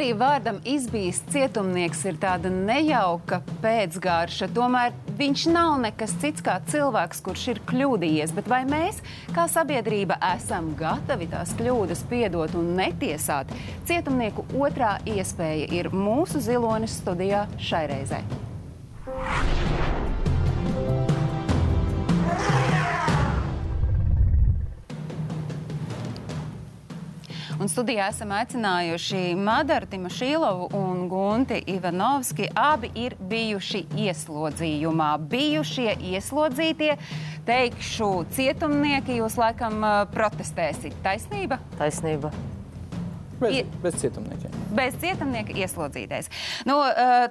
Arī vārdam izbijis cietumnieks ir tāda nejauka pēcgārša, tomēr viņš nav nekas cits kā cilvēks, kurš ir kļūdījies. Bet vai mēs, kā sabiedrība, esam gatavi tās kļūdas piedot un netiesāt? Cietumnieku otrā iespēja ir mūsu zilonis studijā šai reizei. Un studijā esam aicinājuši Madaru Timošīlovu un Gunti Ivanovski. Abi ir bijuši ieslodzījumā. Bijušie ieslodzītie, teikšu, cietumnieki, jūs laikam uh, protestēsiet. Taisnība? Taisnība. Bez, bez cietumniekiem. Bez cietumnieka ieslodzītais. Nu,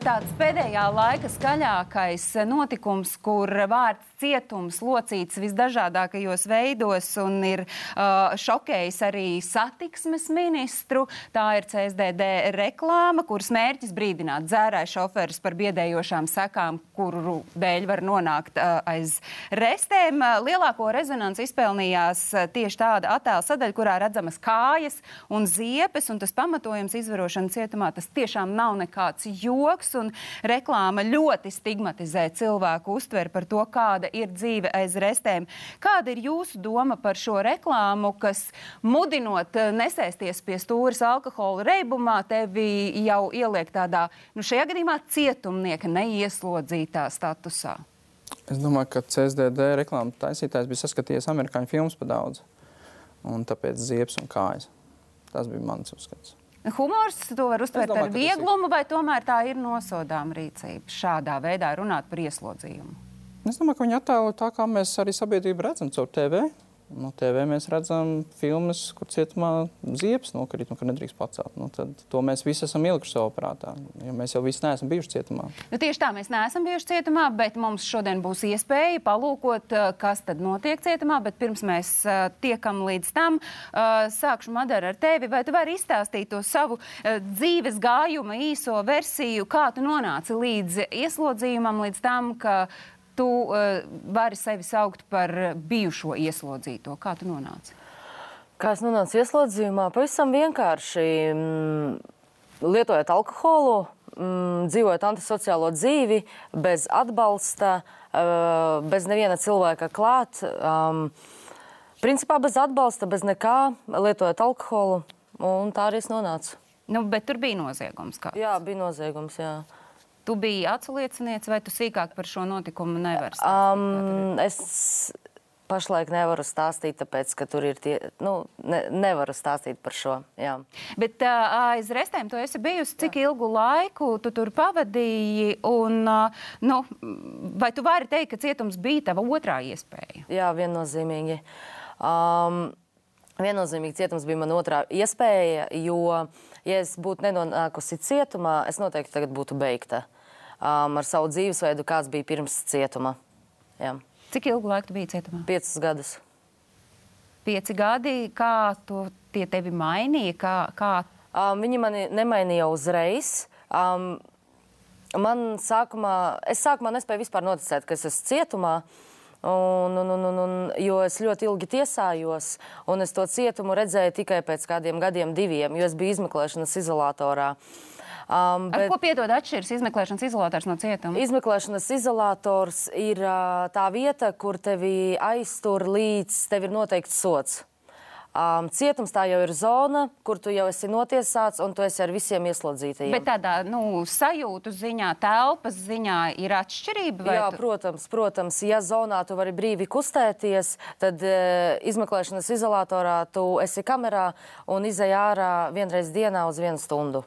tāds pēdējā laika skaļākais notikums, kur vārds cietums locīts visdažādākajos veidos un ir uh, šokējis arī satiksmes ministru. Tā ir CSDD reklāma, kuras mērķis brīdināt dzērāju šoferus par biedējošām sekām, kuru dēļ var nonākt uh, aiz restēm. Lielāko rezonanci izpelnījās tieši tāda attēla sadaļa, kurā redzamas kājas un ziepes, un tas pamatojums izvarošana cietumā. Tas tiešām nav nekāds joks, reklāma ļoti stigmatizē cilvēku uztveri par to, kāda ir dzīve aiz restēm. Kāda ir jūsu doma par šo reklāmu, kas mudinot eh, nesēsties pie stūres alkohola reibumā, tevi jau ieliek tādā, nu šajā gadījumā cietumnieka neieslodzītā statusā? Es domāju, ka CSDD reklāmas taisītājs bija saskatījies amerikāņu filmas par daudz. Un tāpēc ziepes un kājas. Tas bija mans uzskats. Humors to var uztvert domāju, ar vieglumu, vai tomēr tā ir nosodāma rīcība šādā veidā runāt par ieslodzījumu? Es domāju, ka viņi attēlo tā, kā mēs arī sabiedrību redzam caur TV. No TV mēs redzam filmas, kur cietumā ziepes nokrīt un ka nedrīkst pacelt. Nu, tad to mēs visi esam ielikuši savā prātā. Jo mēs jau visi neesam bijuši cietumā. Nu, tieši tā, mēs neesam bijuši cietumā, bet mums šodien būs iespēja palūkot, eh, kas tad notiek cietumā. Bet pirms mēs uh, tiekam līdz tam, uh, sākšu Madara ar tevi. Vai tu vari izstāstīt to savu uh, dzīves gājuma īso versiju, kā tu nonāci līdz ieslodzījumam, līdz tam, ka tu uh, vari sevi saukt par bijušo ieslodzīto? Kā tu nonāci? Kā es nonācu ieslodzījumā? Pavisam vienkārši mm, lietojot alkoholu, mm, dzīvojot antisociālo dzīvi, bez atbalsta, uh, bez neviena cilvēka klāt. Um, principā bez atbalsta, bez nekā, lietojot alkoholu. Un tā arī es nonācu. Nu, bet tur bija noziegums. Kāds. Jā, bija noziegums. Jā. Tu biji atsliecinieks, vai tu sīkāk par šo notikumu nevari stāstīt? Um, es pašlaik nevaru stāstīt, tāpēc, ka tur ir tie. Nu, ne, nevaru stāstīt par šo. Jā. Bet uh, aiz restēm tu esi bijusi cik ilgu laiku tu tur pavadīji? Un, uh, nu, vai tu vari teikt, ka cietums bija tava otrā iespēja? Jā, viennozīmīgi. Um, viennozīmīgi cietums bija mana otrā iespēja, jo, ja es būtu nenonākusi cietumā, es noteikti tagad būtu beigta um, ar savu dzīvesveidu, kāds bija pirms cietuma. Jā. Cik ilgu laiku tu biji cietumā? Piecus gadus. Pieci gadi, kā tu tie tevi mainīja? Kā, kā... Um, viņi mani nemainīja uzreiz. Um, man sākumā, es sākumā nespēju vispār noticēt, ka es esmu cietumā. Un, un, un, un, un, jo es ļoti ilgi tiesājos, un es to cietumu redzēju tikai pēc kādiem gadiem, diviem, jo es biju izmeklēšanas izolatorā. Um, Ar ko piedod atšķiras izmeklēšanas izolators no cietuma? Izmeklēšanas izolators ir uh, tā vieta, kur tevi aiztur līdz tev ir noteikts sots. Um, cietums tā jau ir zona, kur tu jau esi notiesāts un tu esi ar visiem ieslodzītajiem. Bet tādā nu, sajūtu ziņā, telpas ziņā ir atšķirība. Jā, tu- protams, protams, ja zonā tu vari brīvi kustēties, tad e, izmeklēšanas izolatorā tu esi kamerā un izej ārā vienreiz dienā uz vienu stundu.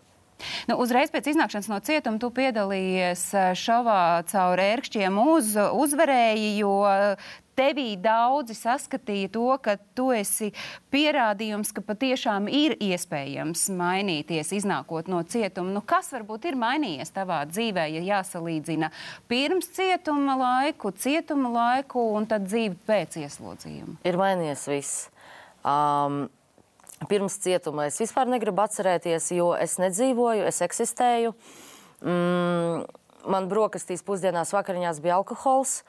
Nu, uzreiz pēc iznākšanas no cietuma tu piedalījies eh, šovā caur ērkšķiem uz uzvarēji, jo tevī daudzi saskatīja to, ka tu esi pierādījums, ka patiešām ir iespējams mainīties, iznākot no cietuma. Nu, kas varbūt ir mainījies tavā dzīvē, ja jāsalīdzina pirms cietuma laiku, cietuma laiku un tad dzīvi pēc ieslodzījuma? Ir mainījies viss. Um, pirms cietuma es vispār negribu atcerēties, jo es nedzīvoju, es eksistēju. Mm, man brokastīs pusdienās vakariņās bija alkohols.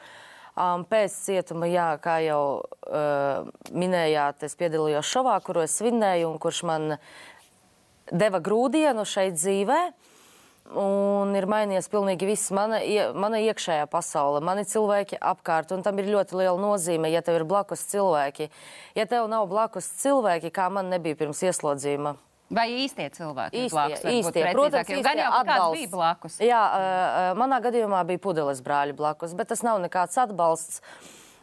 Um, pēc cietuma, jā, kā jau uh, minējāt, es piedalījos šovā, kuru es svinēju un kurš man deva grūdienu šeit dzīvē. Un ir mainījies pilnīgi viss. Mana, mana iekšējā pasaule, mani cilvēki apkārt. Un tam ir ļoti liela nozīme, ja tev ir blakus cilvēki. Ja tev nav blakus cilvēki, kā man nebija pirms ieslodzījuma, Vai īstie cilvēki? Īstie, blakus, īstie. Protams, īstie gan jau kāds bija blakus. Jā, manā gadījumā bija pudeles brāļi blakus, bet tas nav nekāds atbalsts.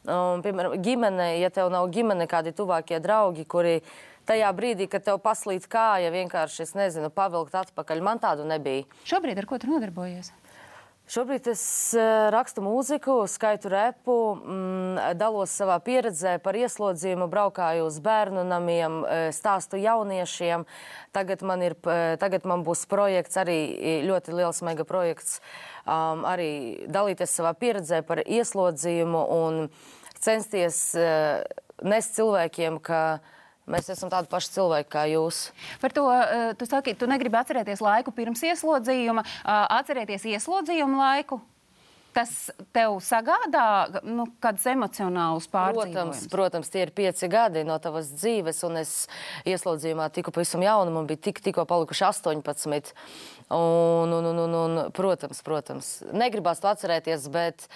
Um, piemēram, ģimene, ja tev nav ģimene, kādi tuvākie draugi, kuri tajā brīdī, kad tev paslīd kāja, vienkārši, es nezinu, pavilkt atpakaļ, man tādu nebija. Šobrīd ar ko tu nodarbojies? Šobrīd es rakstu mūziku, skaitu repu, mm, dalos savā pieredzē par ieslodzījumu, braukāju uz bērnu namiem, stāstu jauniešiem. Tagad man, ir, tagad man būs projekts, arī ļoti liels mega projekts, um, arī dalīties savā pieredzē par ieslodzījumu un censties uh, nest cilvēkiem, ka Mēs esam tādi paši cilvēki kā jūs. Par to uh, tu saki, tu negribi atcerēties laiku pirms ieslodzījuma, atcerēties ieslodzījumu laiku. Tas tev sagādā nu, kādus emocionālus pārdzīvojumus? Protams, protams, tie ir pieci gadi no tavas dzīves, un es ieslodzījumā tiku pavisam jauna, man bija tik, tikko palikuši 18. Un, un, un, un, un, protams, protams, negribās to atcerēties, bet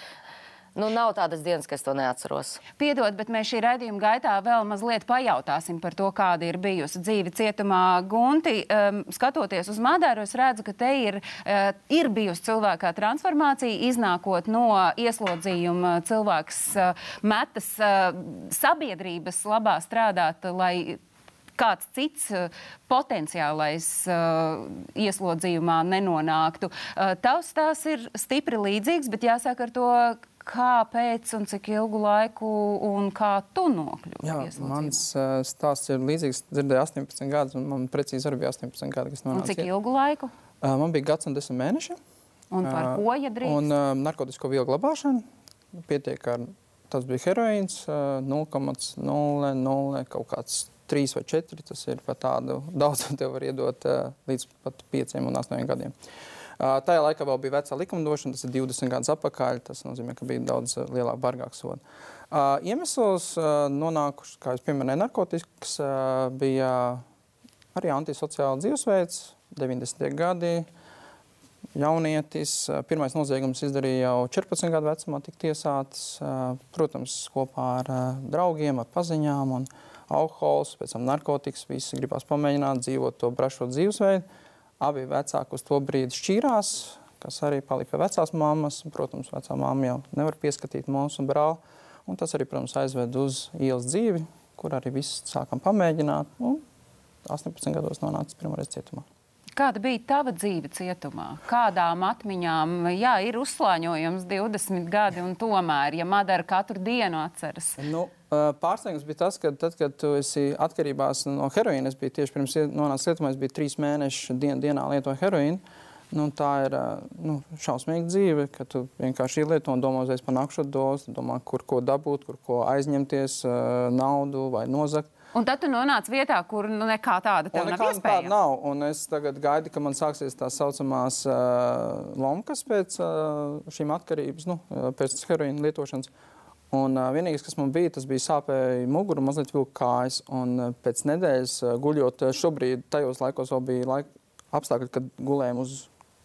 Nu, nav tādas dienas, ka es to neatceros. Piedod, bet mēs šī raidījuma gaitā vēl mazliet pajautāsim par to, kāda ir bijusi dzīve cietumā. Gunti, um, skatoties uz Madaru, es redzu, ka te ir, uh, ir bijusi cilvēkā transformācija, iznākot no ieslodzījuma. Cilvēks uh, metas uh, sabiedrības labā strādāt, lai kāds cits uh, potenciālais uh, ieslodzījumā nenonāktu. Uh, tavs tās ir stipri līdzīgs, bet jāsaka ar to, kāpēc un cik ilgu laiku un kā tu nokļuvi? Jā, mans uh, stāsts ir līdzīgs. Dzirdēju 18 gadus, un man precīzi arī bija 18 gadi, kas nonāca. Un cik ilgu laiku? Uh, man bija gads un 10 mēneši. Un par uh, ko, ja drīkst? Un uh, narkotisko vielu glabāšana pietiek ar, tas bija heroīns, uh, 0,00 kaut kāds 3 vai 4, tas ir pat tādu daudz, tev var iedot uh, līdz pat 5 un 8 gadiem. Uh, Tajā laikā vēl bija vecā likumdošana, tas ir 20 gadus atpakaļ. Tas nozīmē, ka bija daudz lielāka, bargāka soda. Iemesls nonākuši, kā jau minēju, narkotikas, bija arī antisociāls dzīvesveids, 90. gadi. Jaunietis, pirmais noziegums izdarīja jau 14 gadu vecumā, tika tiesāts, protams, kopā ar draugiem, ar paziņām un alkohols, pēc tam narkotikas. Visi gribās pamēģināt dzīvot to brašo dzīvesveidu. Abi vecāki uz to brīdi šķīrās, kas arī palika vecās mammas. Protams, vecā mamma jau nevar pieskatīt mūsu brāli. Un tas arī, protams, aizved uz ielas dzīvi, kur arī viss sākam pamēģināt. Un 18 gados nonācis pirmoreiz cietumā. Kāda bija tava dzīve cietumā? Kādām atmiņām? Jā, ir uzslāņojums 20 gadi, un tomēr, ja Madara katru dienu atceras. Nu, pārsteigums bija tas, ka tad, kad tu esi atkarībās no heroīna, es biju tieši pirms nonācis cietumā, es biju trīs mēnešus dien, dienā lietoju heroīnu. Nu, tā ir nu, šausmīga dzīve, ka tu vienkārši ielieto un domā uzreiz par nākamo dozi, domā, kur ko dabūt, kur ko aizņemties, naudu vai nozagt. Un tad tu nonāc vietā, kur nu, nekā tāda tev nav iespējama. Nav, un es tagad gaidu, ka man sāksies tā saucamās uh, lomkas pēc uh, šīm atkarības, nu, pēc heroīna lietošanas. Un uh, vienīgais, kas man bija, tas bija sāpēji muguru, mazliet vilka kājas. Un uh, pēc nedēļas uh, guļot, šobrīd tajos laikos vēl bija laika apstākļi, kad gulējām uz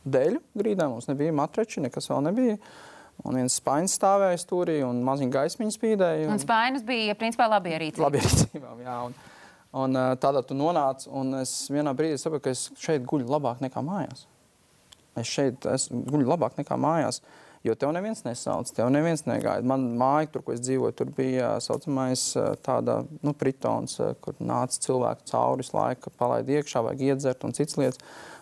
dēļu grīdām. Mums nebija matrači, nekas vēl nebija. Uh, Un viens spainis stāvēja stūrī, un maziņa gaismiņa spīdēja. Un, un spainis bija, principā, labi ierīcībā. Labi ierīcībā, jā. Un, un tādā tu nonāc, un es vienā brīdī saprotu, ka es šeit guļu labāk nekā mājās. Es šeit es guļu labāk nekā mājās, jo tev neviens nesauc, tev neviens negaida. Man māja, tur, kur es dzīvoju, tur bija saucamais tāda, nu, pritons, kur nāca cilvēki cauri laika, palaid iekšā, vajag iedzert un cits lietas.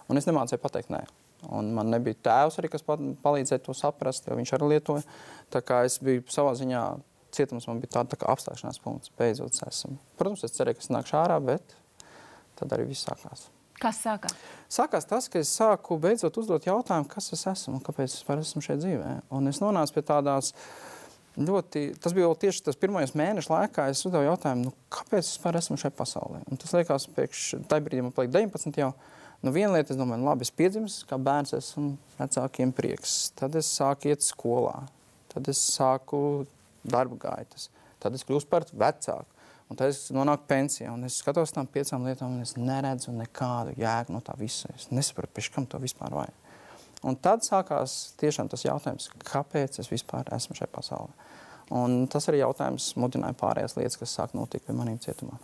Un es nemācēju pateikt nē. Un man nebija tēvs arī, kas palīdzēja to saprast, jo viņš arī lietoja. Tā kā es biju savā ziņā cietums, man bija tāda tā apstāšanās punkts. Beidzot, esmu. Protams, es cerēju, ka es nākšu ārā, bet tad arī viss sākās. Kas sākās? Sākās tas, ka es sāku beidzot uzdot jautājumu, kas es esmu un kāpēc es esmu šeit dzīvē. Un es nonācu pie tādās ļoti, tas bija tieši tas pirmais mēnesis laikā, es uzdevu jautājumu, nu, kāpēc es esmu šeit pasaulē. Un tas liekas, pēkšņi tajā brīdī man paliek 19 jau. Nu, viena lieta, es domāju, labi, es piedzimu, kā bērns, esmu vecākiem prieks. Tad es sāku iet skolā, tad es sāku darba gaitas, tad es kļūstu par vecāku. Un tad es nonāku pensijā, un es skatos tam piecām lietām, un es neredzu nekādu jēgu no tā visa. Es nesaprotu, pēc kam to vispār vajag. Un tad sākās tiešām tas jautājums, kāpēc es vispār esmu šajā pasaulē. Un tas arī jautājums mudināja pārējās lietas, kas sāk notikt pie maniem cietumā.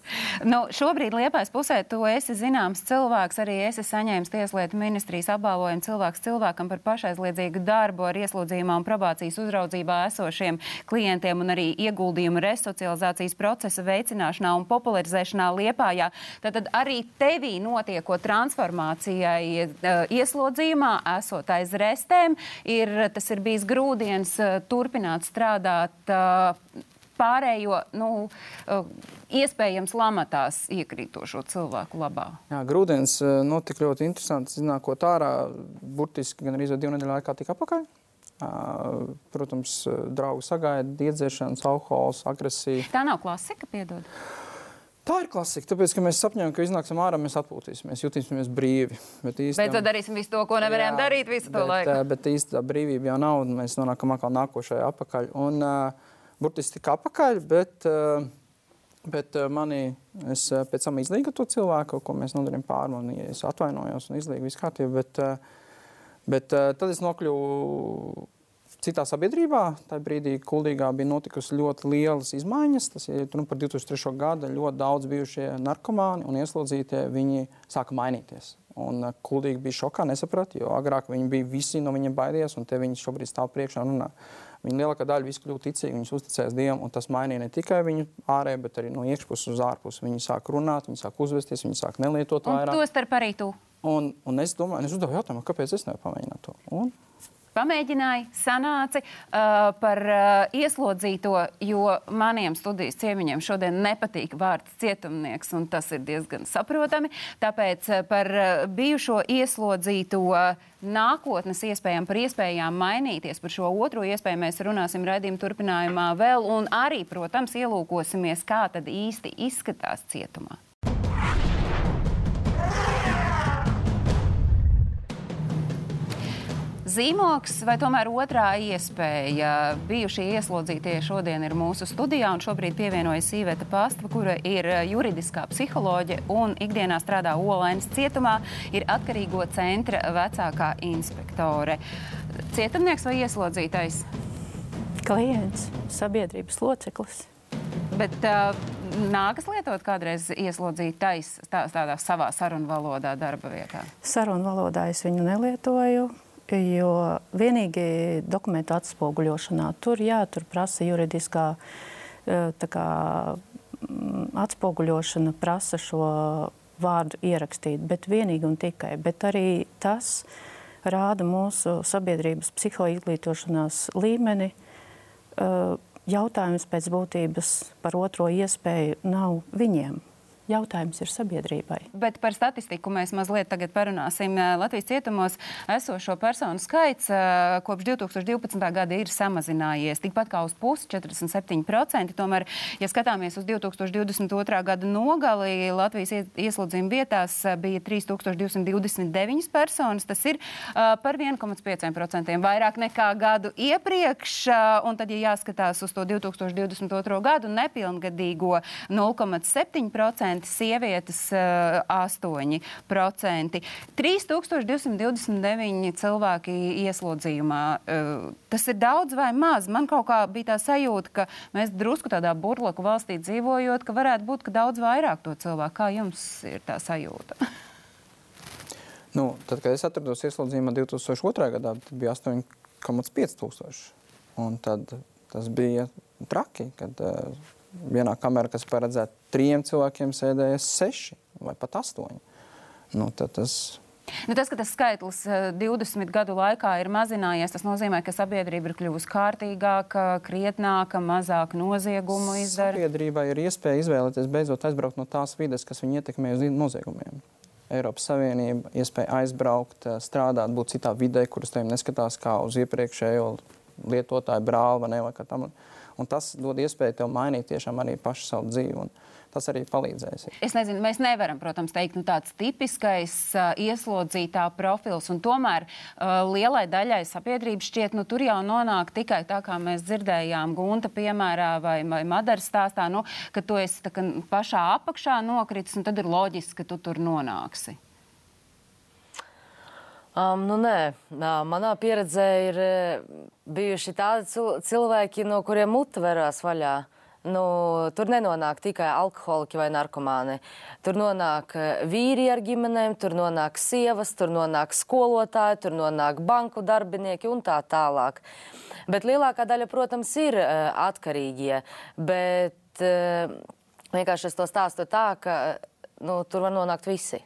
Nu, šobrīd Liepājas pusē tu esi zināms cilvēks, arī esi saņēmis Tieslietu ministrijas apbalvojumu cilvēks cilvēkam par pašaizliedzīgu darbu ar ieslodzījumā un probācijas uzraudzībā esošiem klientiem un arī ieguldījumu resocializācijas procesa veicināšanā un popularizēšanā Liepājā. Tad arī tevī notiekot transformācijai uh, ieslodzījumā, esot aiz restēm, ir, tas ir bijis grūdienis uh, turpināt strādāt pārējo, nu, iespējams, lamatās iekrītošo cilvēku labā. Jā, grūdienis notika ļoti interesants. Iznākot ārā, burtiski gan arī divu nedēļu laikā tika apakaļ. Protams, draugi sagaida, iedzēšanas, alkohols, agresija. Tā nav klasika, piedod. Tā ir klasika, tāpēc, ka mēs sapņojam, ka iznāksim ārā, mēs atpūtīsimies, jutīsimies brīvi. Bet, īstenībā, bet tad darīsim visu to, ko nevarējām jā, darīt visu to bet, laiku. Bet īstenībā brīvība jau nav, un mēs nonākam atkal nākošajā apakaļ. Un, uh, burtiski tik apakaļ, bet, eh, bet eh, manī es eh, pēc tam izlīgu to cilvēku, ko mēs nodarījām ja es atvainojos un izlīgu visu kārtību, bet, bet tad es nokļuvu citā sabiedrībā. Tajā brīdī Kuldīgā bija notikusi ļoti lielas izmaiņas. Tas ir nu, par 2003. gadu. Ļoti daudz bijušie narkomāni un ieslodzītie viņi sāka mainīties. Un Kuldīgi bija šokā, nesaprata, jo agrāk viņi bija visi no viņiem baidījies, un te viņi šobrīd stāv priekšā un runā. Viņa lielākā daļa visu kļūst ticīgi, viņas uzticēs Dievam, un tas mainīja ne tikai viņu ārēji, bet arī no iekšpuses uz ārpusi. Viņi sāk runāt, viņi sāk uzvesties, viņi sāk nelietot vairāk. Un to starp arī tu. Un, un es domāju, es uzdevu jautājumu, kāpēc es nevaru pamēģināt to. Un pamēģināji, sanāci uh, par uh, ieslodzīto, jo maniem studijas ciemiņiem šodien nepatīk vārds cietumnieks, un tas ir diezgan saprotami. Tāpēc uh, par uh, bijušo ieslodzīto uh, nākotnes iespējām, par iespējām mainīties, par šo otro iespēju mēs runāsim raidījuma turpinājumā vēl, un arī, protams, ielūkosimies, kā tad īsti izskatās cietumā. Zīmoks vai tomēr otrā iespēja? Bijušie ieslodzītie šodien ir mūsu studijā un šobrīd pievienojas Sīveta Pastava, kura ir juridiskā psiholoģe un ikdienā strādā Olainas cietumā, ir atkarīgo centra vecākā inspektore. Cietumnieks vai ieslodzītais? Klients, sabiedrības loceklis. Bet uh, nākas lietot kādreiz ieslodzītais tā, tādā savā sarunu valodā darba vietā? Sarunu valodā es viņu nelietoju jo vienīgi dokumentu atspoguļošanā tur, jā, tur prasa juridiskā e, kā, atspoguļošana, prasa šo vārdu ierakstīt, bet vienīgi un tikai. Bet arī tas rāda mūsu sabiedrības psihoizglītošanās līmeni. E, jautājums pēc būtības par otro iespēju nav viņiem jautājums ir sabiedrībai. Bet par statistiku mēs mazliet tagad parunāsim. Latvijas cietumos esošo personu skaits kopš 2012. gada ir samazinājies tikpat kā uz pusi - 47%. Tomēr, ja skatāmies uz 2022. gada nogali, Latvijas ieslodzījuma vietās bija 3229 personas. Tas ir par 1,5% vairāk nekā gadu iepriekš. Un tad, ja jāskatās uz to 2022. gadu, nepilngadīgo 0,7% 10%, sievietes 8%. 3229 cilvēki ieslodzījumā. Tas ir daudz vai maz? Man kaut kā bija tā sajūta, ka mēs drusku tādā burlaku valstī dzīvojot, ka varētu būt ka daudz vairāk to cilvēku. Kā jums ir tā sajūta? Nu, tad, kad es atrados ieslodzījumā 2002. gadā, bija 8,5 tūkstoši. Un tad tas bija traki, kad uh, vienā kamerā, kas paredzēta trim cilvēkiem, sēdēja seši vai pat astoņi. Nu, tas Nu, tas, ka tas skaitlis 20 eh, gadu laikā ir mazinājies, tas nozīmē, ka sabiedrība ir kļuvusi kārtīgāka, krietnāka, mazāk noziegumu izdara. Sabiedrībai ir iespēja izvēlēties beidzot aizbraukt no tās vides, kas viņu ietekmē uz noziegumiem. Eiropas Savienība iespēja aizbraukt, eh, strādāt, būt citā vidē, kuras tiem neskatās kā uz iepriekšējo lietotāju brāli vai ne, vai kā tam. Un tas dod iespēju tev mainīt tiešām arī pašu savu dzīvi. Un tas arī palīdzēs. Es nezinu, mēs nevaram, protams, teikt, nu, tāds tipiskais uh, ieslodzītā profils. Tomēr uh, lielai daļai sabiedrības šķiet, nu, tur jau nonāk tikai tā, kā mēs dzirdējām Gunta piemērā vai, vai Madaras stāstā, nu, ka tu esi kā, pašā apakšā nokritis, un tad ir loģiski, ka tu tur nonāksi. Um, nu, nē, manā pieredzē ir bijuši tādi cilvēki, no kuriem mute verās vaļā. Nu, tur nenonāk tikai alkoholiķi vai narkomāni. Tur nonāk vīri ar ģimenēm, tur nonāk sievas, tur nonāk skolotāji, tur nonāk banku darbinieki un tā tālāk. Bet lielākā daļa, protams, ir uh, atkarīgie. Bet uh, vienkārši es to stāstu tā, ka nu, tur var nonākt visi.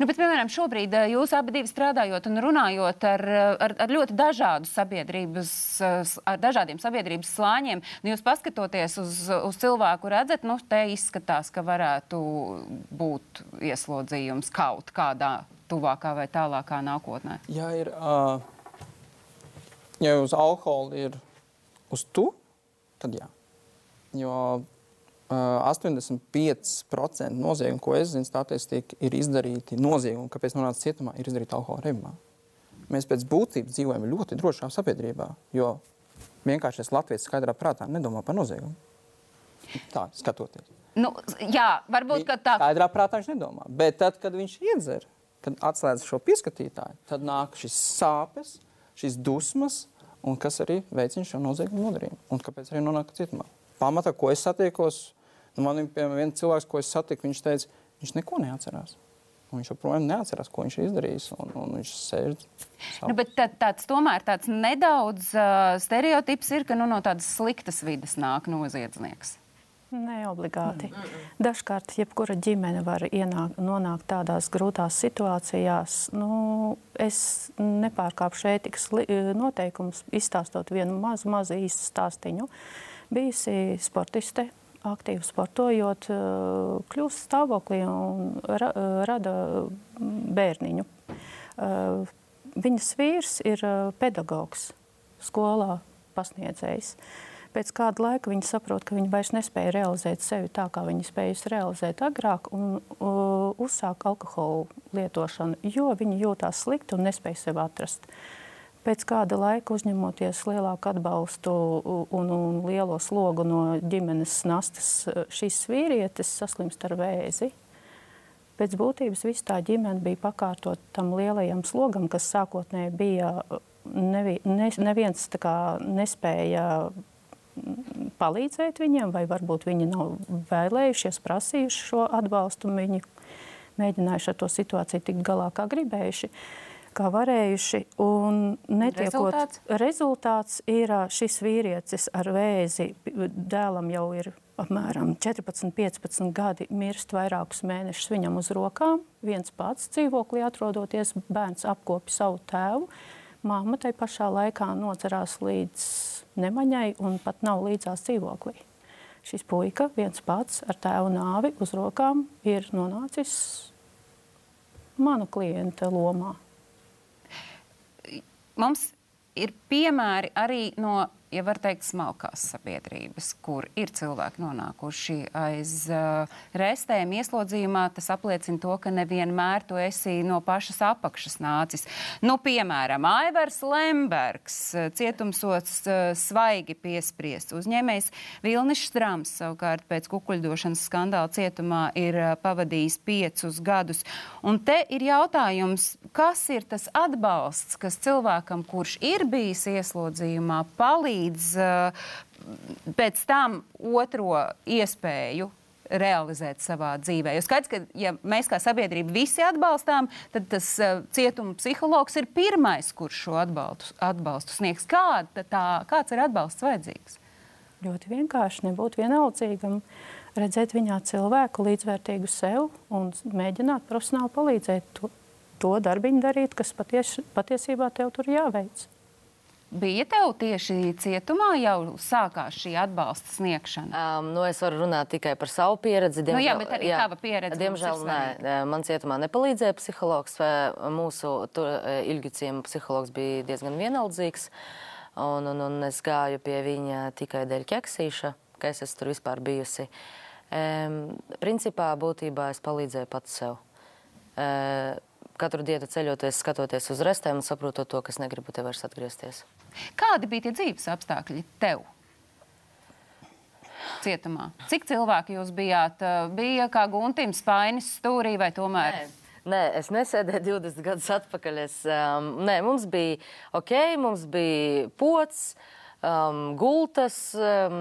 Nu, bet, piemēram, šobrīd eh, jūs abi strādājot un runājot ar, eh, ar, ar ļoti dažādu sabiedrības, eh, ar dažādiem sabiedrības slāņiem, nu, jūs paskatoties uz, uz cilvēku, redzat, nu, te izskatās, ka varētu būt ieslodzījums kaut kādā tuvākā vai tālākā nākotnē. Ja ir, uh, ja uz alkoholu ir uz tu, tad jā. Jo 85% noziegumu, ko es zinu, statistika ir izdarīti noziegumi, kāpēc nonāca cietumā, ir izdarīti alkohola reibumā. Mēs pēc būtības dzīvojam ļoti drošā sabiedrībā, jo vienkārši es Latvijas skaidrā prātā nedomā par noziegumu. Tā, skatoties. Nu, jā, varbūt tā. Skaidrā prātā viņš nedomā. Bet tad, kad viņš iedzer, kad atslēdz šo pieskatītāju, tad nāk šis sāpes, šīs dusmas, un kas arī veicina šo noziegumu nodarījumu. Un kāpēc arī nonāk cietumā? Pamatā, ko es satiekos, Nu, man ir viens cilvēks, ko es satiku, viņš teica, viņš neko neatcerās. Un viņš joprojām neatcerās, ko viņš ir izdarījis. Un, un viņš sēž. Nu, bet tā, tāds tomēr tāds nedaudz uh, stereotips ir, ka nu, no tādas sliktas vidas nāk noziedznieks. Ne obligāti. Dažkārt, jebkura ģimene var ienāk, nonākt tādās grūtās situācijās. Nu, es nepārkāpšu ētikas noteikumus, izstāstot vienu mazu, mazu īstu stāstīnu. Bijusi sportiste, aktīvi sportojot, eh, kļūst stāvoklī un ra, eh, rada bērniņu. Eh, viņas vīrs ir pedagogs skolā, pasniedzējs. Pēc kāda laika viņa saprot, ka viņa vairs nespēja realizēt sevi tā, kā viņa spēja realizēt agrāk, un uzsāk alkohola lietošanu, jo viņa jūtās slikti un nespēja sevi atrast. Uh, Pēc kāda laika uzņemoties lielāku atbalstu un, un lielo slogu no ģimenes nastas, šīs vīrietis saslimst ar vēzi. Pēc būtības viss tā ģimene bija pakautot tam lielajam slogam, kas sākotnēji bija nevi, ne, neviens kā, nespēja palīdzēt viņiem, vai varbūt viņi nav vēlējušies, prasījuši šo atbalstu, viņi mēģinājuši ar to situāciju tikt galā, kā gribējuši. Uh, kā varējuši. Rezultāts? rezultāts ir šis vīrietis ar vēzi. Dēlam jau ir apmēram 14, 15 gadi, mirst vairākus mēnešus viņam uz rokām. Viens pats dzīvoklī atrodoties, bērns apkopja savu tēvu. Māma tai pašā laikā nocerās līdz nemaņai un pat nav līdzās dzīvoklī. Šis puika viens pats ar tēvu nāvi uz rokām ir nonācis mana klienta lomā mums ir piemēri arī no ja var teikt, smalkās sabiedrības, kur ir cilvēki nonākuši aiz uh, restēm ieslodzījumā, tas apliecina to, ka nevienmēr tu esi no pašas apakšas nācis. Nu, piemēram, Aivars Lembergs, uh, cietumsots uh, svaigi piespriests. Uzņēmējs Vilnis Štrams savukārt pēc kukuļdošanas skandāla cietumā ir uh, pavadījis piecus gadus. Un te ir jautājums, kas ir tas atbalsts, kas cilvēkam, kurš ir bijis ieslodzījumā, palīdz palīdz eh, pēc tam otro iespēju realizēt savā dzīvē. Jo skaidrs, ka ja mēs kā sabiedrība visi atbalstām, tad tas uh, cietuma psihologs ir pirmais, kurš šo atbalstu, atbalstu sniegs. Kāda tā, kāds ir atbalsts vajadzīgs? Ļoti vienkārši nebūt vienaldzīgam, redzēt viņā cilvēku līdzvērtīgu sev un mēģināt profesionāli palīdzēt to, to darbiņu darīt, kas paties, patiesībā tev tur jāveic. Bija tev tieši cietumā jau sākās šī atbalsta sniegšana? Um, nu, es varu runāt tikai par savu pieredzi. Diemžēl, nu, jā, bet arī jā, tava pieredze. Diemžēl nē, man cietumā nepalīdzēja psihologs. Mūsu ilgi ciema psihologs bija diezgan vienaldzīgs. Un, un, un es gāju pie viņa tikai dēļ ķeksīša, ka es esmu tur vispār bijusi. Um, principā, būtībā es palīdzēju pats sev. Uh, katru dienu ceļoties, skatoties uz restēm un saprotot to, kas negribu te vairs atgriezties. Kādi bija tie dzīves apstākļi tev? Cietumā. Cik cilvēki jūs bijāt? Bija kā guntim spainis stūrī vai tomēr? Nē. Nē, es nesēdēju 20 gadus atpakaļ. Es, um, nē, mums bija ok, mums bija pots, um, gultas, um,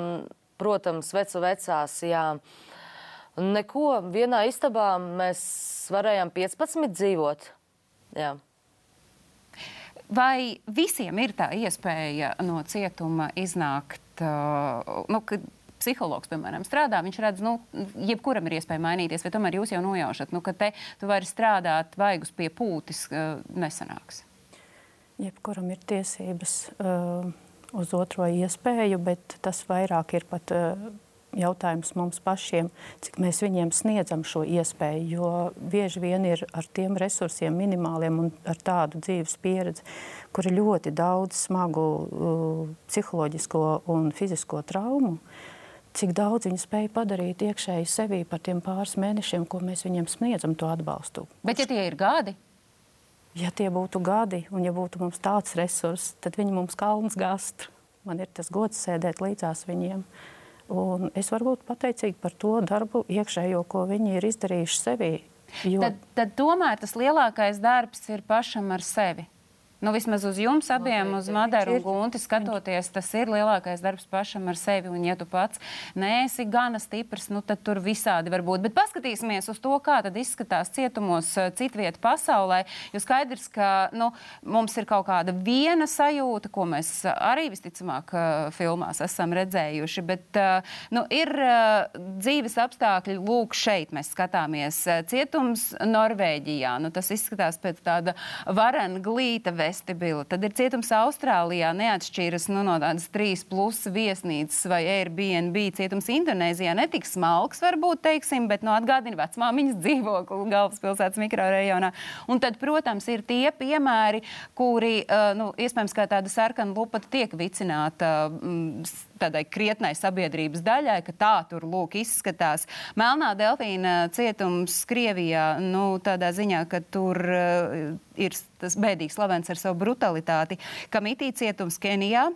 protams, vecu vecās. Jā. Neko, vienā istabā mēs varējām 15 dzīvot. Jā. Vai visiem ir tā iespēja no cietuma iznākt? Uh, nu, psihologs, piemēram, strādā, viņš redz, nu, jebkuram ir iespēja mainīties, vai tomēr jūs jau nojaušat, nu, ka te tu vari strādāt vaigus pie pūtis, uh, nesanāks? Jebkuram ir tiesības uh, uz otro iespēju, bet tas vairāk ir pat uh, jautājums mums pašiem, cik mēs viņiem sniedzam šo iespēju. Jo bieži vien ir ar tiem resursiem, minimāliem un ar tādu dzīves pieredzi, kur ir ļoti daudz smagu uh, psiholoģisko un fizisko traumu. Cik daudz viņi spēja padarīt iekšēji sevī par tiem pāris mēnešiem, ko mēs viņiem sniedzam, to atbalstu. Bet, ja tie ir gadi, ja tie būtu gadi, un ja būtu mums tāds resurss, tad viņi mums kalns gastu. Man ir tas gods sēdēt līdzās viņiem. Un es varu būt pateicīga par to darbu iekšējo, ko viņi ir izdarījuši sevī. Jo... Tad, tad tomēr tas lielākais darbs ir pašam ar sevi. Nu, vismaz uz jums abiem, uz Madaru un Gunti skatoties, tas ir lielākais darbs pašam ar sevi. Un, ja tu pats neesi gana stiprs, nu, tad tur visādi var būt. Bet paskatīsimies uz to, kā tad izskatās cietumos eh, citvieta pasaulē. Jo skaidrs, ka nu, mums ir kaut kāda viena sajūta, ko mēs arī visticamāk eh, filmās esam redzējuši. Bet eh, nu, ir dzīves apstākļi, lūk, šeit mēs skatāmies. Cietums Norvēģijā. Nu, tas izskatās pēc tāda varena glīta vest vestibila. Tad ir cietums Austrālijā, neatšķiras nu, no tādas trīs plus viesnīcas vai Airbnb. Cietums Indonēzijā netik smalks, varbūt, teiksim, bet nu, atgādina vecmāmiņas dzīvokli galvaspilsētas mikrorejonā. Un tad, protams, ir tie piemēri, kuri, uh, nu, iespējams, kā tāda sarkana lupata tiek vicināta. Uh, tādai krietnai sabiedrības daļai, ka tā tur lūk izskatās. Melnā delfīna cietums Krievijā, nu, tādā ziņā, ka tur uh, ir tas bēdīgs slavens ar savu brutalitāti. Kamitī cietums Kenijā.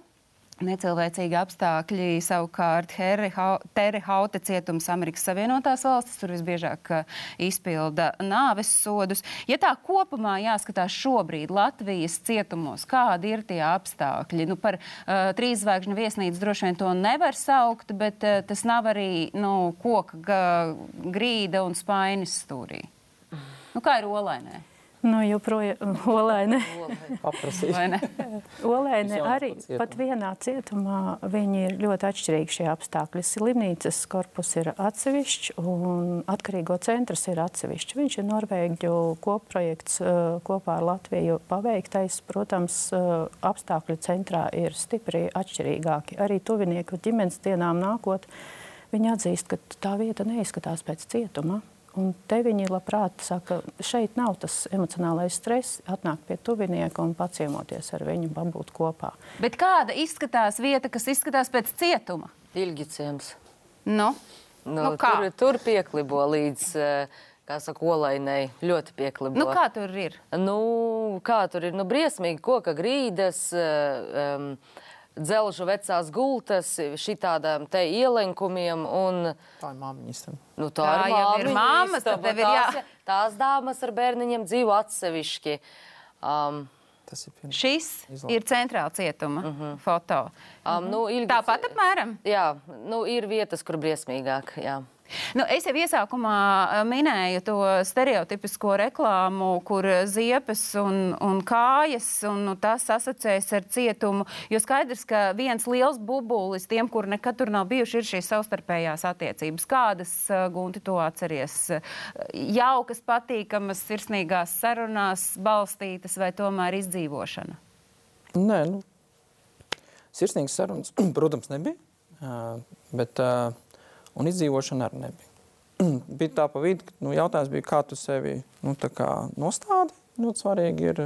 Necilvēcīgi apstākļi savukārt Tere Haute cietums Amerikas Savienotās valstis, tur visbiežāk izpilda nāves sodus. Ja tā kopumā jāskatās šobrīd Latvijas cietumos, kādi ir tie apstākļi? Nu, par uh, trīs zvaigžņu viesnīcu droši vien to nevar saukt, bet uh, tas nav arī nu, koka grīda un spainis stūrī. Nu, kā ir olainē? Nu, joprojām Olaine. Olaine arī pat vienā cietumā viņi ir ļoti atšķirīgi šie apstākļi. Slimnīcas korpus ir atsevišķs un atkarīgo centrs ir atsevišķs. Viņš ir Norvēģu kopprojekts kopā ar Latviju paveiktais. Protams, apstākļu centrā ir stipri atšķirīgāki. Arī tuvinieku ģimenes dienām nākot, viņi atzīst, ka tā vieta neizskatās pēc cietuma. Un te viņi labprāt saka, šeit nav tas emocionālais stress, atnākt pie tuvinieka un paciemoties ar viņu, būt kopā. Bet kāda izskatās vieta, kas izskatās pēc cietuma? Ilgiciems. Nu? Nu, nu, kā? tur, tur pieklibo līdz. Uh, kā saka, olainai ļoti pieklibo. Nu, kā tur ir? Nu, kā tur ir? Nu, briesmīgi koka grīdas. Um, dzelžu vecās gultas, šitādām te ielenkumiem. Un, tā ir māmiņas. Nu, tā, tā ir, ir māmas, tad tev ir jā. Tās dāmas ar bērniņiem dzīvo atsevišķi. Um, Tas ir pirms. Šis Izlāk. ir centrāla cietuma uh -huh. foto. Um, nu, ilgi... Tāpat apmēram? Jā, nu, ir vietas, kur briesmīgāk. Jā. Nu, es jau iesākumā minēju to stereotipisko reklāmu, kur ziepes un, un kājas, un nu, tas asociējas ar cietumu. Jo skaidrs, ka viens liels bubulis tiem, kur nekad tur nav bijuši, ir šīs savstarpējās attiecības. Kādas, Gunti, to atceries? Jaukas, patīkamas, sirsnīgās sarunās balstītas vai tomēr izdzīvošana? Nē, nu, sirsnīgas sarunas, protams, nebija. Bet uh, un izdzīvošana arī nebija. bija tā pa vidu, nu, jautājums bija, kā tu sevi nu, nostādi. Ļoti svarīgi ir,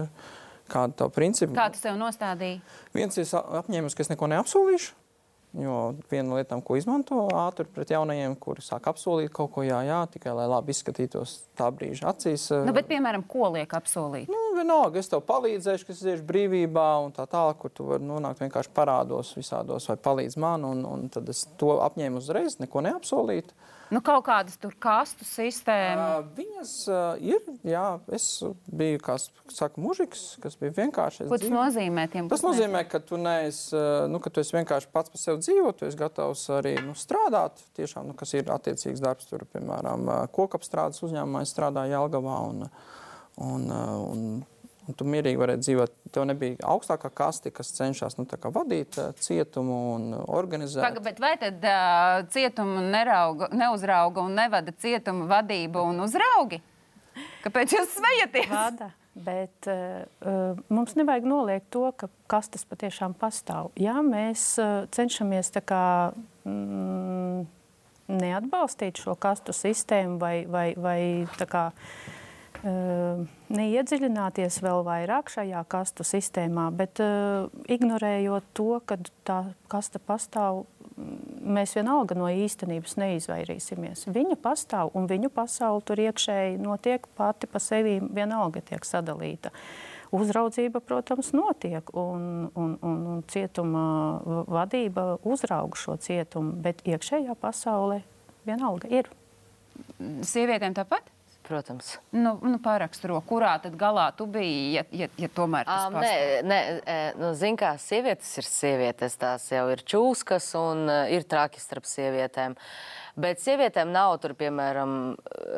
kāda ir tā principa. Kā tu sev nostādīji? Viens ir apņēmis, ka es neko neapsolīšu. Jo viena no lietām, ko izmanto ātri pret jaunajiem, kuri sāk apsolīt kaut ko, jā, jā, tikai lai labi izskatītos tā brīža acīs. Nu, bet, piemēram, ko liek apsolīt? Nu, vienalga, es tev palīdzēšu, kas ir brīvībā, un tā tālāk, kur tu vari nonākt vienkārši parādos visādos, vai palīdz man, un, un tad es to apņēmu uzreiz, neko neapsolīt. Nu, kaut kādas tur kastu sistēmas. Uh, viņas uh, ir, jā, es biju, kā saka, mužiks, kas bija vienkārši. Ko tas dzīvo. nozīmē tiem? Tas nozīmē, ka tu neesi, uh, nu, ka tu esi vienkārši pats par sevi dzīvo, tu esi gatavs arī nu, strādāt, tiešām, nu, kas ir attiecīgs darbs, tur, piemēram, kokapstrādes uzņēmumā, es strādāju Jelgavā, un, un, un Un tu mierīgi varēji dzīvot. Tev nebija augstākā kaste, kas cenšas nu, vadīt uh, cietumu un organizēt. Paga, bet vai tad uh, cietumu nerauga, neuzrauga un nevada cietumu vadību un uzraugi? Kāpēc jūs smejaties? Vada. Bet uh, mums nevajag noliegt to, ka kastes patiešām pastāv. Jā, mēs uh, cenšamies kā, mm, neatbalstīt šo kastu sistēmu vai, vai, vai kā, uh, Ehm, neiedziļināties vēl vairāk šajā kastu sistēmā, bet uh, ignorējot to, ka tā kasta pastāv, mēs vienalga no īstenības neizvairīsimies. Viņa pastāv un viņu pasaule tur iekšēji notiek pati pa sevi, vienalga tiek sadalīta. Uzraudzība, protams, notiek, un, un, un, un cietuma vadība uzrauga šo cietumu, bet iekšējā pasaule vienalga ir. Sievietēm tāpat? Protams. Nu, nu, Pāraksturo, kurā tad galā tu biji, ja, ja, ja tomēr tas um, nē, nē, nu, zin kā, sievietes ir sievietes, tās jau ir čūskas un ir traki starp sievietēm. Bet sievietēm nav tur, piemēram,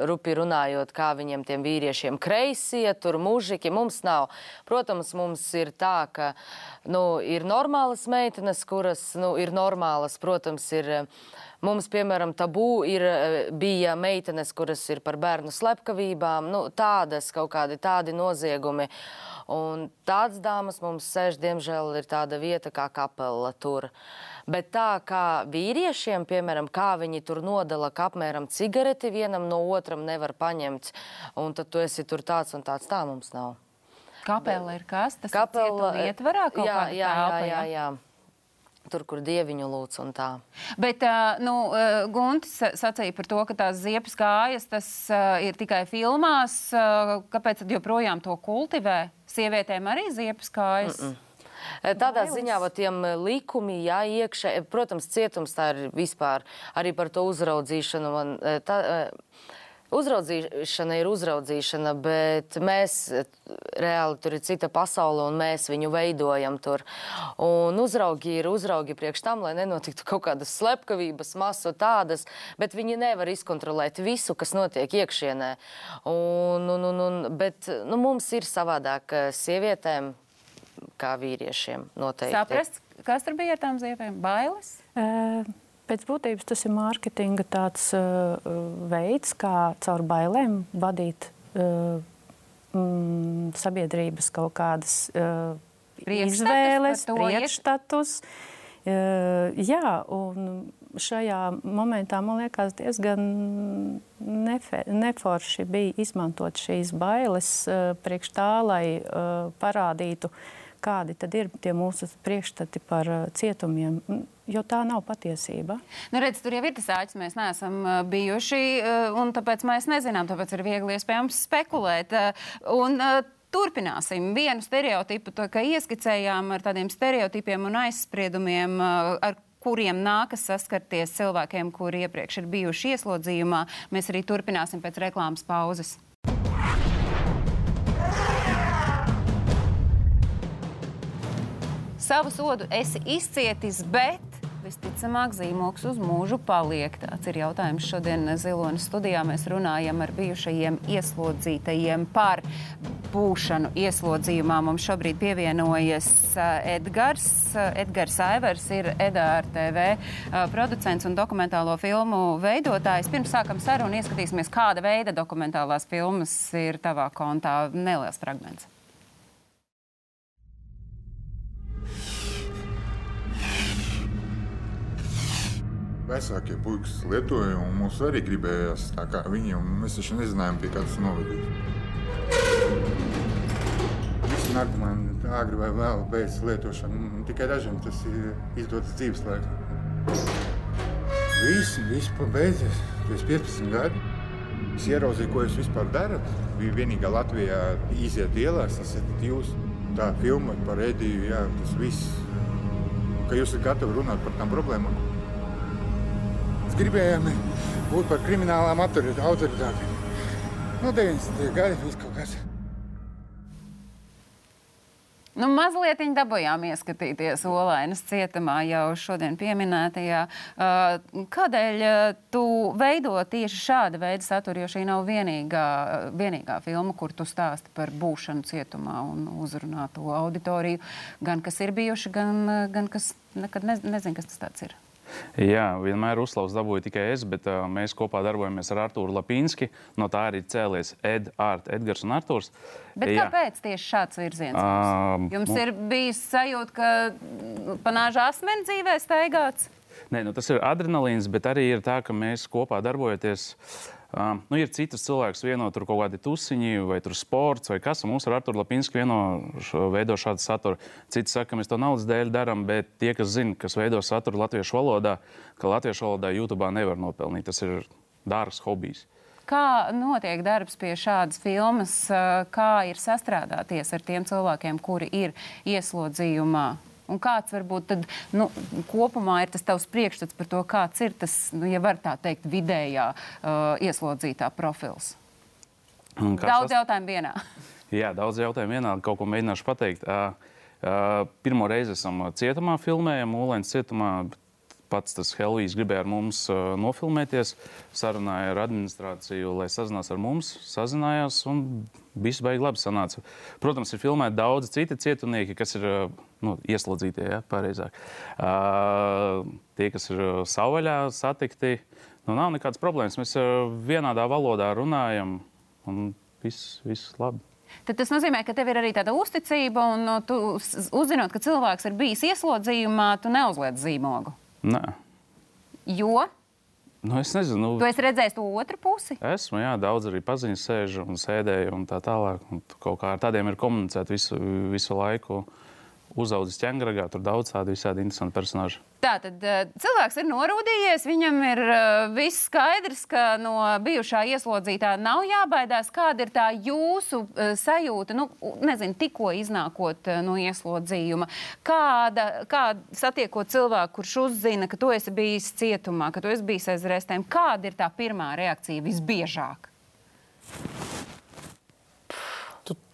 rupi runājot, kā viņiem tiem vīriešiem kreisie, tur mužiki. Mums nav. Protams, mums ir tā, ka nu, ir normālas meitenes, kuras nu, ir normālas, protams, ir. Mums, piemēram, tabū ir, eh, bija meitenes, kuras ir par bērnu slepkavībām, nu, tādas kaut kādi tādi noziegumi. Un tādas dāmas mums sēž, diemžēl, ir tāda vieta kā kapela tur. Bet tā kā vīriešiem, piemēram, kā viņi tur nodala, ka apmēram cigareti vienam no otram nevar paņemt, un tad tu esi tur tāds un tāds, tā mums nav. Kapela ir kas? Tas kapela, ir ietvarā kaut jā, kāda jā, telpa, jā, jā, jā tur, kur dieviņu lūdz un tā. Bet, nu, Guntis sacīja par to, ka tās ziepes kājas tas ir tikai filmās. Kāpēc tad joprojām to kultivē? Sievietēm arī ziepes kājas? Mm -mm. Tādā Bailes. ziņā, va, tiem likumi, jā, iekšē, protams, cietums tā ir vispār arī par to uzraudzīšanu. Man, tā, Uzraudzīšana ir uzraudzīšana, bet mēs reāli tur ir cita pasaule un mēs viņu veidojam tur. Un uzraugi ir uzraugi priekš tam, lai nenotiktu kaut kādas slepkavības, masu tādas, bet viņi nevar izkontrolēt visu, kas notiek iekšienē. Un, un, un, un, bet nu, mums ir savādāk eh, sievietēm kā vīriešiem noteikti. Saprast, kas tur bija ar tām ziepēm? Bailes? Uh. Pēc būtības tas ir mārketinga tāds uh, veids, kā caur bailēm vadīt uh, mm, sabiedrības kaut kādas uh, izvēles, priekšstatus. Uh, jā, un šajā momentā man liekas diezgan nefe, neforši bija izmantot šīs bailes uh, priekš tā, lai uh, parādītu, kādi tad ir tie mūsu priekšstati par uh, cietumiem jo tā nav patiesība. Nu, redz, tur jau ir tas āķis, mēs neesam uh, bijuši, uh, un tāpēc mēs nezinām, tāpēc ir viegli iespējams spekulēt. Un, Turpināsim vienu stereotipu, to, ka ieskicējām ar tādiem stereotipiem un aizspriedumiem, ar kuriem nākas saskarties cilvēkiem, kuri iepriekš ir bijuši ieslodzījumā. Mēs arī turpināsim pēc reklāmas pauzes. Savu sodu esi izcietis, bet Visticamāk, zīmoks uz mūžu paliek. Tāds ir jautājums šodien Zilonas studijā. Mēs runājam ar bijušajiem ieslodzītajiem par būšanu ieslodzījumā. Mums šobrīd pievienojas eh, Edgars. Edgars Aivers ir EDR TV eh, producents un dokumentālo filmu veidotājs. Pirms sākam sarunu ieskatīsimies, kāda veida dokumentālās filmas ir tavā kontā. Neliels fragments. Vecākie puikas lietoja, un mums arī gribējās tā kā viņi, un mēs taču nezinājām, pie kā tas novedīs. Visi narkomāni agri vai vēl beidz lietošanu, tikai dažiem tas ir izdodas dzīves laikā. Viss, viss pabeidzies. Tu esi 15 gadi. Es ieraudzīju, ko jūs vispār darat. Bija vienīgā Latvijā iziet ielās, tas esat jūs. Tā filma par Ediju, jā, tas viss. Ka jūs esat gatavi runāt par tām problēmām. Gribējām būt par kriminālām autoritātēm. No 90. gadi viss kaut kas. Nu, mazliet viņa dabūjām ieskatīties Olainas cietumā jau šodien pieminētajā. Uh, kādēļ uh, tu veido tieši šāda veida saturu, jo šī nav vienīgā, vienīgā filma, kur tu stāsti par būšanu cietumā un uzrunā to auditoriju, gan kas ir bijuši, gan, gan kas nekad ne, nezin, kas tas ir. Jā, vienmēr uzslavas dabūju tikai es, bet uh, mēs kopā darbojamies ar Artūru Lapīnski. No tā arī cēlies Ed, Art, Edgars un Artūrs. Bet Jā. kāpēc tieši šāds virziens? Um, Jums ir bijis sajūta, ka panāžā asmeni dzīvē staigāts? Nē, nu, tas ir adrenalīns, bet arī ir tā, ka mēs kopā darbojoties. Uh, nu, ir citas cilvēks, vieno tur kaut kādi tusiņi, vai tur sports, vai kas. Mums ar Artur Lapinski vieno šo, veido šādu saturu. Citi saka, ka mēs to naudas dēļ darām, bet tie, kas zina, kas veido saturu latviešu valodā, ka latviešu valodā YouTube nevar nopelnīt. Tas ir dārgs hobijs. Kā notiek darbs pie šādas filmas, kā ir sastrādāties ar tiem cilvēkiem, kuri ir ieslodzījumā? Un kāds varbūt tad, nu, kopumā ir tas tavs priekšstats par to, kāds ir tas, nu, ja var tā teikt, vidējā uh, ieslodzītā profils? Daudz tas... jautājumu vienā. Jā, daudz jautājumu vienā. Kaut ko mēģināšu pateikt. Uh, uh, pirmo reizi esam cietumā filmējam, Ulēns cietumā. Pats tas Helvijs gribēja ar mums uh, nofilmēties, sarunāja ar administrāciju, lai sazinās ar mums, sazinājās un viss baigi labi sanāca. Protams, ir filmēti daudzi citi cietunieki, kas ir nu, ieslodzītie, ja, pareizāk. Uh, tie, kas ir savvaļā satikti, nu, nav nekādas problēmas. Mēs vienādā valodā runājam un viss, viss labi. Tad tas nozīmē, ka tev ir arī tāda uzticība, un tu uzzinot, ka cilvēks ir bijis ieslodzījumā, tu neuzliec zīmogu. Nē. Jo? Nu, es nezinu. Nu, tu esi redzējis to otru pusi? Esmu, jā, daudz arī paziņas sēž un sēdēju un tā tālāk. Un kaut kā ar tādiem ir komunicēt visu, visu laiku. Uh, uzaugusi ķēngragā. Tur daudz tādu visādi interesantu personāžu. Tā tad uh, cilvēks ir norūdījies, viņam ir uh, viss skaidrs, ka no bijušā ieslodzītā nav jābaidās. Kāda ir tā jūsu uh, sajūta, nu, nezinu, tikko iznākot no ieslodzījuma? Kāda, kā satiekot cilvēku, kurš uzzina, ka tu esi bijis cietumā, ka tu esi bijis aiz restēm, kāda ir tā pirmā reakcija visbiežāk?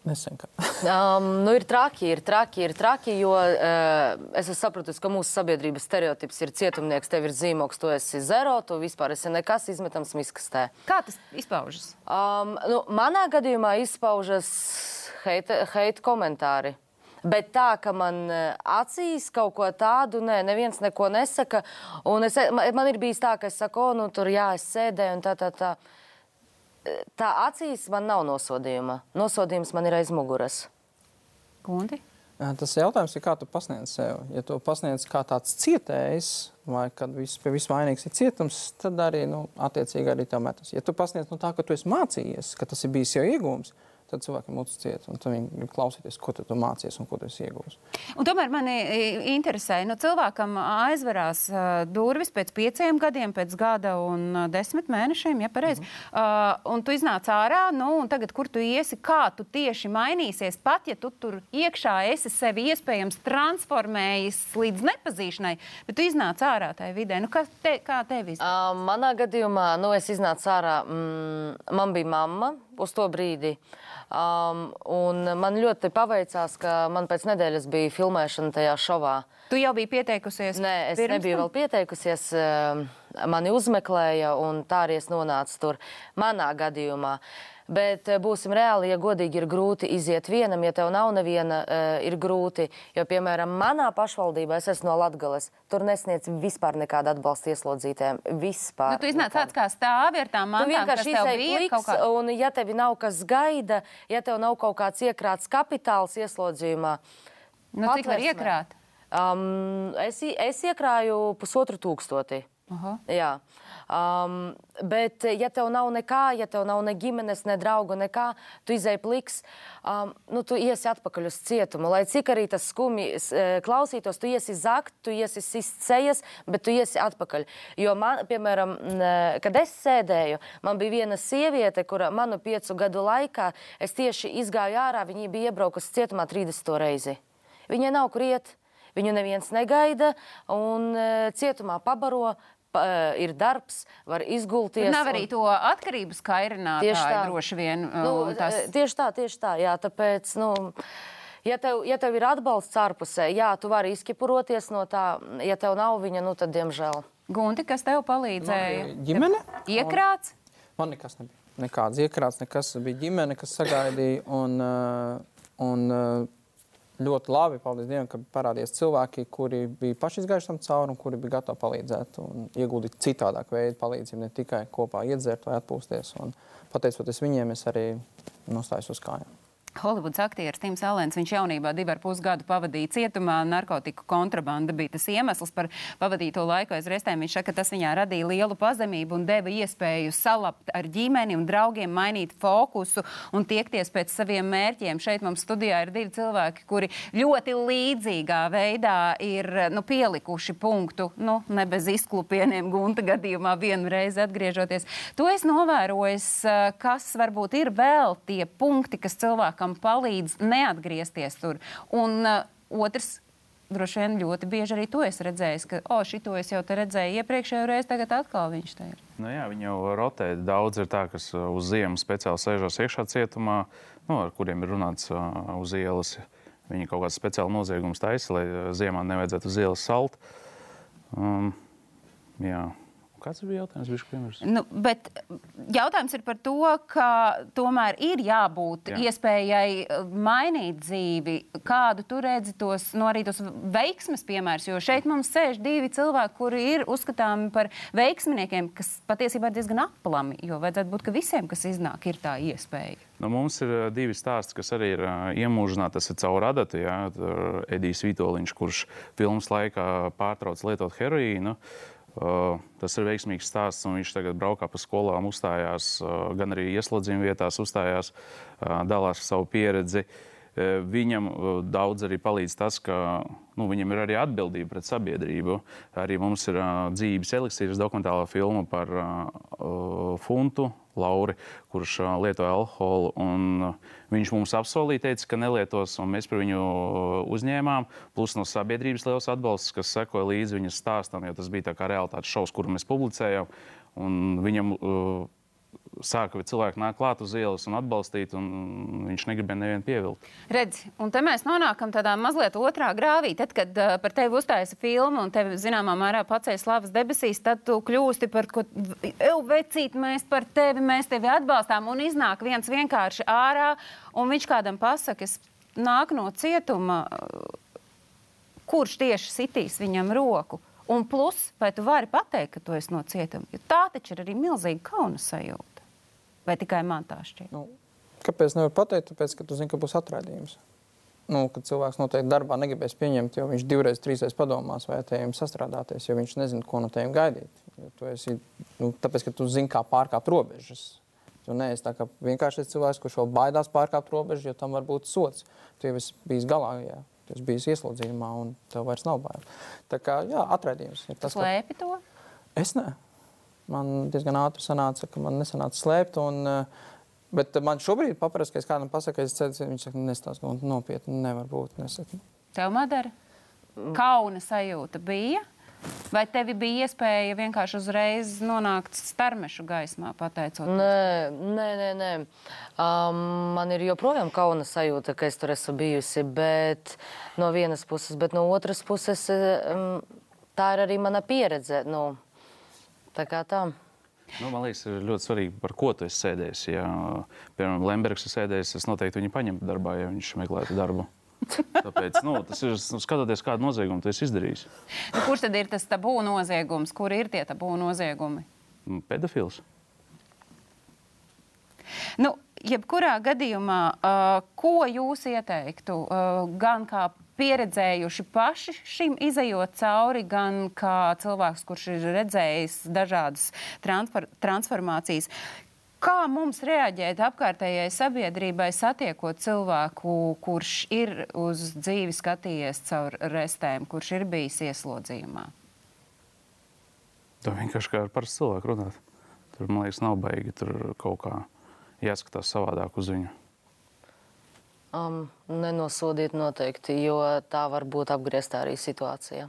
Nesen. um, nu, ir traki, ir traki, ir traki, jo uh, es saprotu, ka mūsu sabiedrības stereotips ir cietumnieks, tev ir zīmogs, tu esi zero, tu vispār esi nekas izmetams miskastē. Kā tas izpaužas? Um, nu, manā gadījumā izpaužas heita, heita komentāri. Bet tā, ka man uh, acīs kaut ko tādu, nē, neviens neko nesaka. Un es, man, man ir bijis tā, ka es saku, o, nu, tur jā, es sēdēju un tā, tā, tā. Tā acīs man nav nosodījuma. Nosodījums man ir aiz muguras. Kundi? Tas jautājums ir, kā tu pasniedz sev. Ja tu pasniedz kā tāds cietējs, vai kad viss pie viss vainīgs ir cietums, tad arī, nu, attiecīgi arī tev metas. Ja tu pasniedz no nu, tā, ka tu esi mācījies, ka tas ir bijis jau iegūms, tad cilvēkiem būtu ciet. Un tad viņi grib klausīties, ko tu mācies un ko tu esi iegūmis. Tomēr mani interesē, nu, cilvēkam aizverās uh, durvis pēc pieciem gadiem, pēc gada un uh, desmit mēnešiem, ja pareizi. Mm -hmm. uh, un tu iznāc ārā, nu, un tagad, kur tu iesi, kā tu tieši mainīsies, pat ja tu tur iekšā esi sevi iespējams transformējis līdz nepazīšanai, bet tu iznāc ārā tajā vidē. Nu, kā, te, kā tev izdevies? Uh, manā gadījumā, nu, es iznācu ārā, mm, man bija mamma uz to brīdi. Um, man ļoti paveicās, ka man pēc nedēļas bija filmēšana tajā šovā. Tu jau biji pieteikusies? Nē, es nebiju tam? vēl pieteikusies. Mani uzmeklēja, un tā arī es nonācu tur. Manā gadījumā Bet eh, būsim reāli, ja godīgi ir grūti iziet vienam, ja tev nav neviena, uh, ir grūti. Jo, piemēram, manā pašvaldībā, es esmu no Latgales, tur nesniedz vispār nekādu atbalstu ieslodzītēm. Vispār. Nu, tu iznāc tāds kā stāvi ar tām mantām, kas tev bija pliks, kā... Un ja tevi nav kas gaida, ja tev nav kaut kāds iekrāts kapitāls ieslodzījumā. Nu, cik var iekrāt? Um, es, es iekrāju pusotru tūkstoti. Aha. Jā. Um, bet, ja tev nav nekā, ja tev nav ne ģimenes, ne draugu, nekā, tu izēji pliks, um, nu, tu iesi atpakaļ uz cietumu. Lai cik arī tas skumji uh, klausītos, tu iesi zakt, tu iesi sist sejas, bet tu iesi atpakaļ. Jo man, piemēram, kad es sēdēju, man bija viena sieviete, kura manu piecu gadu laikā es tieši izgāju ārā, viņa bija iebraukusi cietumā 30 reizi. Viņai nav kur iet. Viņu neviens negaida, un uh, cietumā pabaro, pa, uh, ir darbs, var izgulties. Nav arī to atkarības kairinātāju Tieši tā. droši vien. Nu, un tas... Tieši tā, tieši tā. Jā, tāpēc, nu, ja, tev, ja tev ir atbalsts ārpusē, jā, tu vari izkipuroties no tā. Ja tev nav viņa, nu, tad diemžēl. Gunti, kas tev palīdzēja? Ģimene? Iekrāts? Man nekas nebija. Nekāds iekrāts, nekas bija ģimene, kas sagaidīja. Un, uh, un ļoti labi, paldies Dievam, ka parādījās cilvēki, kuri bija paši izgājuši tam cauri un kuri bija gatavi palīdzēt un ieguldīt citādāk veidu palīdzību, ne tikai kopā iedzert vai atpūsties. Un, pateicoties viņiem, es arī nostājos uz kājām. Holivudas aktieris Tims Alens, viņš jaunībā divu ar pus gadu pavadīja cietumā. Narkotiku kontrabanda bija tas iemesls par pavadīto laiku aiz restēm. Viņš saka, ka tas viņā radīja lielu pazemību un deva iespēju salabt ar ģimeni un draugiem, mainīt fokusu un tiekties pēc saviem mērķiem. Šeit mums studijā ir divi cilvēki, kuri ļoti līdzīgā veidā ir nu, pielikuši punktu, nu, ne bez izklupieniem, gunta gadījumā vienreiz atgriežoties. To es novēroju, kas varbūt ir vēl tie punkti, kas cilvēkam cilvēkam palīdz neatgriezties tur. Un uh, otrs, droši vien ļoti bieži arī to es redzēju, ka, oh, šito es jau redzēju iepriekšējo reizi, tagad atkal viņš te ir. Nu jā, viņi jau rotē. Daudz ir tā, kas uh, uz ziemu speciāli sēžas iekšā cietumā, nu, ar kuriem ir runāts uh, uz ielas. Viņi kaut kāds speciāls noziegums taisa, lai uh, ziemā nevajadzētu uz ielas salt. Um, jā. Kāds bija jautājums? Nu, jautājums ir par to, ka tomēr ir jābūt Jā. iespējai uh, mainīt dzīvi. Kādu tu redzi tos, nu, arī tos veiksmes piemērus? Jo šeit mums sēž divi cilvēki, kuri ir uzskatāmi par veiksminiekiem, kas patiesībā ir diezgan aplami. Jo vajadzētu būt, ka visiem, kas iznāk, ir tā iespēja. Nu, mums ir uh, divi stāsti, kas arī ir iemūžināti. Tas ir caur adatu. Edijs Vitoļņš, kurš filmas laikā pārtrauc lietot heroīnu. Uh, tas ir veiksmīgs stāsts, un viņš tagad braukā pa skolām, uzstājās, uh, gan arī ieslodzījuma vietās, uzstājās, uh, dalās ar savu pieredzi. Viņam daudz arī palīdz tas, ka nu, viņam ir arī atbildība pret sabiedrību. Arī mums ir dzīves eliksīrs dokumentālā filma par funtu, Lauri, kurš lietoja alkoholu. Viņš mums apsolīja, teica, ka nelietos, un mēs par viņu uzņēmām. Plus no sabiedrības liels atbalsts, kas sekoja līdzi viņas stāstam, jo tas bija kā realitātes šovs, kuru mēs publicējām. Viņam uh, sāka cilvēki nāk klāt uz ielas un atbalstīt, un viņš negribēja nevienu pievilkt. Redz, un te mēs nonākam tādā mazliet otrā grāvī. Tad, kad uh, par tevi uztaisa filmu un tevi zināmā mērā pacēla slavas debesīs, tad tu kļūsti par ko, eju vecīt, mēs par tevi, mēs tevi atbalstām, un iznāk viens vienkārši ārā, un viņš kādam pasaka, es nāku no cietuma, kurš tieši sitīs viņam roku. Un plus, vai tu vari pateikt, ka tu esi no cietuma? Jo tā taču ir arī milzīga kauna sajūta. Vai tikai man tā šķiet? Nu, kāpēc nevar pateikt? Tāpēc, ka tu zini, ka būs atraidījums. Nu, kad cilvēks noteikti darbā negribēs pieņemt, jo viņš divreiz, trīsreiz padomās, vai ar tiem sastrādāties, jo viņš nezina, ko no tiem gaidīt. Esi, nu, tāpēc, ka tu zini, kā pārkāpt robežas. Tu neesi tā kā vienkārši cilvēks, kurš vēl baidās pārkāpt robežu, jo tam var būt sots. Tu jau esi bijis galā. Jā. Tu esi bijis ieslodzījumā, un tev vairs nav bail. Tā kā jā, atraidījums ir tas, kas slēpj to. Es ne. Man diezgan ātri sanāca, ka man nesanāca slēpt. Un, eh, Bet man šobrīd paprasti, ka es kādam pasaku, es ceru, viņš saka, nestāst, nopietni nevar būt. Nesaka. Tev, Madara, kauna sajūta bija? Vai tev bija iespēja vienkārši uzreiz nonākt starmešu gaismā, pateicoties? Nē, nē, nē. nē. Um, man ir joprojām kauna sajūta, ka es tur esmu bijusi, bet no vienas puses, bet no otras puses um, tā ir arī mana pieredze. Nu, tā kā tā. Nu, man liekas, ir ļoti svarīgi, par ko tu esi sēdējis. Ja, piemēram, Lembergs ir sēdējis, es noteikti viņu paņemtu darbā, ja viņš meklētu darbu. Tāpēc nu, tas ir nu, skatoties, kādu noziegumu tu esi izdarījis. Nu, kurš tad ir tas tabū noziegums? Kur ir tie tabū noziegumi? Pedofils. Nu, jebkurā gadījumā, uh, ko jūs ieteiktu uh, gan kā pieredzējuši paši šim izējot cauri, gan kā cilvēks, kurš ir redzējis dažādas transformācijas. Kā mums reaģēt apkārtējai sabiedrībai, satiekot cilvēku, kurš ir uz dzīvi skatījies caur restēm, kurš ir bijis ieslodzījumā? Tā vienkārši kā ar parastu cilvēku runāt. Tur, man liekas, nav baigi tur kaut kā jāskatās savādāk uz viņu. Um, nenosodiet noteikti, jo tā var būt apgrieztā arī situācija.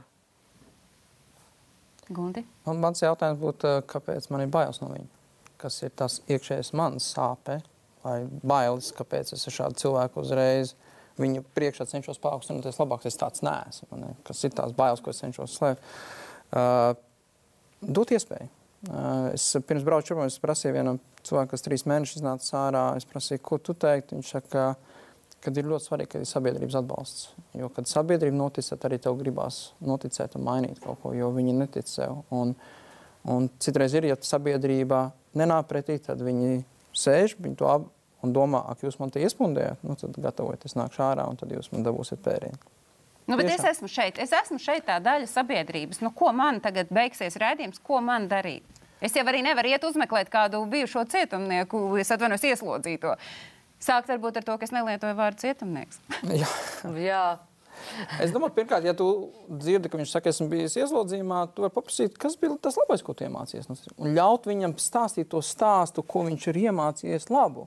Gundi? Man, mans jautājums būtu, kāpēc man ir bailes no viņa? kas ir tas iekšējais mans sāpe vai bailes, kāpēc es ar šādu cilvēku uzreiz viņu priekšā cenšos paaugstināties labāk. Es tāds neesmu. Ne? Kas ir tās bailes, ko es cenšos slēpt? Uh, dot iespēju. Uh, es pirms braucu šurp, es prasīju vienam cilvēkam, kas trīs mēnešus iznāca ārā. Es prasīju, ko tu teiktu. Viņš saka, ka ir ļoti svarīgi, ka ir sabiedrības atbalsts. Jo, kad sabiedrība notic, tad arī tev gribās noticēt un mainīt kaut ko, jo viņi netic sev. Un, un citreiz ir, ja sabiedrība nenāk pretī, tad viņi sēž, viņi to ap un domā, ak, jūs man te iespundējat, nu, tad gatavojieties nākt ārā un tad jūs man dabūsiet pērienu. Nu, bet Tiešām. es esmu šeit. Es esmu šeit tā daļa sabiedrības. Nu, ko man tagad beigsies rādījums, ko man darīt? Es jau arī nevaru iet uzmeklēt kādu bijušo cietumnieku, es atvainojos ieslodzīto. Sākt varbūt ar to, ka es nelietoju vārdu cietumnieks. Jā. Jā. Es domāju, pirmkārt, ja tu dzirdi, ka viņš saka, esmu bijis ieslodzījumā, tu vari paprasīt, kas bija tas labais, ko tu iemācījies. Un ļaut viņam stāstīt to stāstu, ko viņš ir iemācījies labu.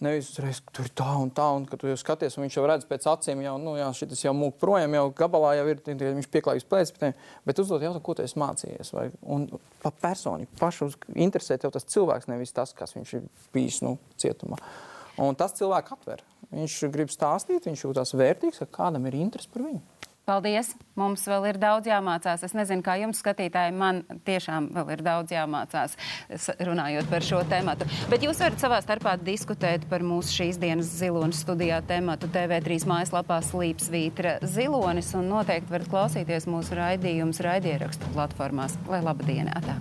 Nevis uzreiz, tur ir tā un tā, un kad tu jau skaties, un viņš jau redz pēc acīm, jau, nu, jā, šis jau mūk projām, jau gabalā jau ir, viņš pieklājīgs plēc, bet uzdot jautājumu, ko tu esi mācījies. Vai, un pa personi pašu interesē tev tas cilvēks, nevis tas, kas viņš ir bijis, nu, cietumā. Un tas cilvēku atver. Viņš grib stāstīt, viņš jūtas vērtīgs, ka kādam ir interesi par viņu. Paldies! Mums vēl ir daudz jāmācās. Es nezinu, kā jums, skatītāji, man tiešām vēl ir daudz jāmācās runājot par šo tēmu. Bet jūs varat savā starpā diskutēt par mūsu šīs dienas ziloņa studijā tēmatu TV3 mājaslapā Slīpsvītra zilonis un noteikti varat klausīties mūsu raidījumus raidierakstu platformās. Lai laba dienā! Tā.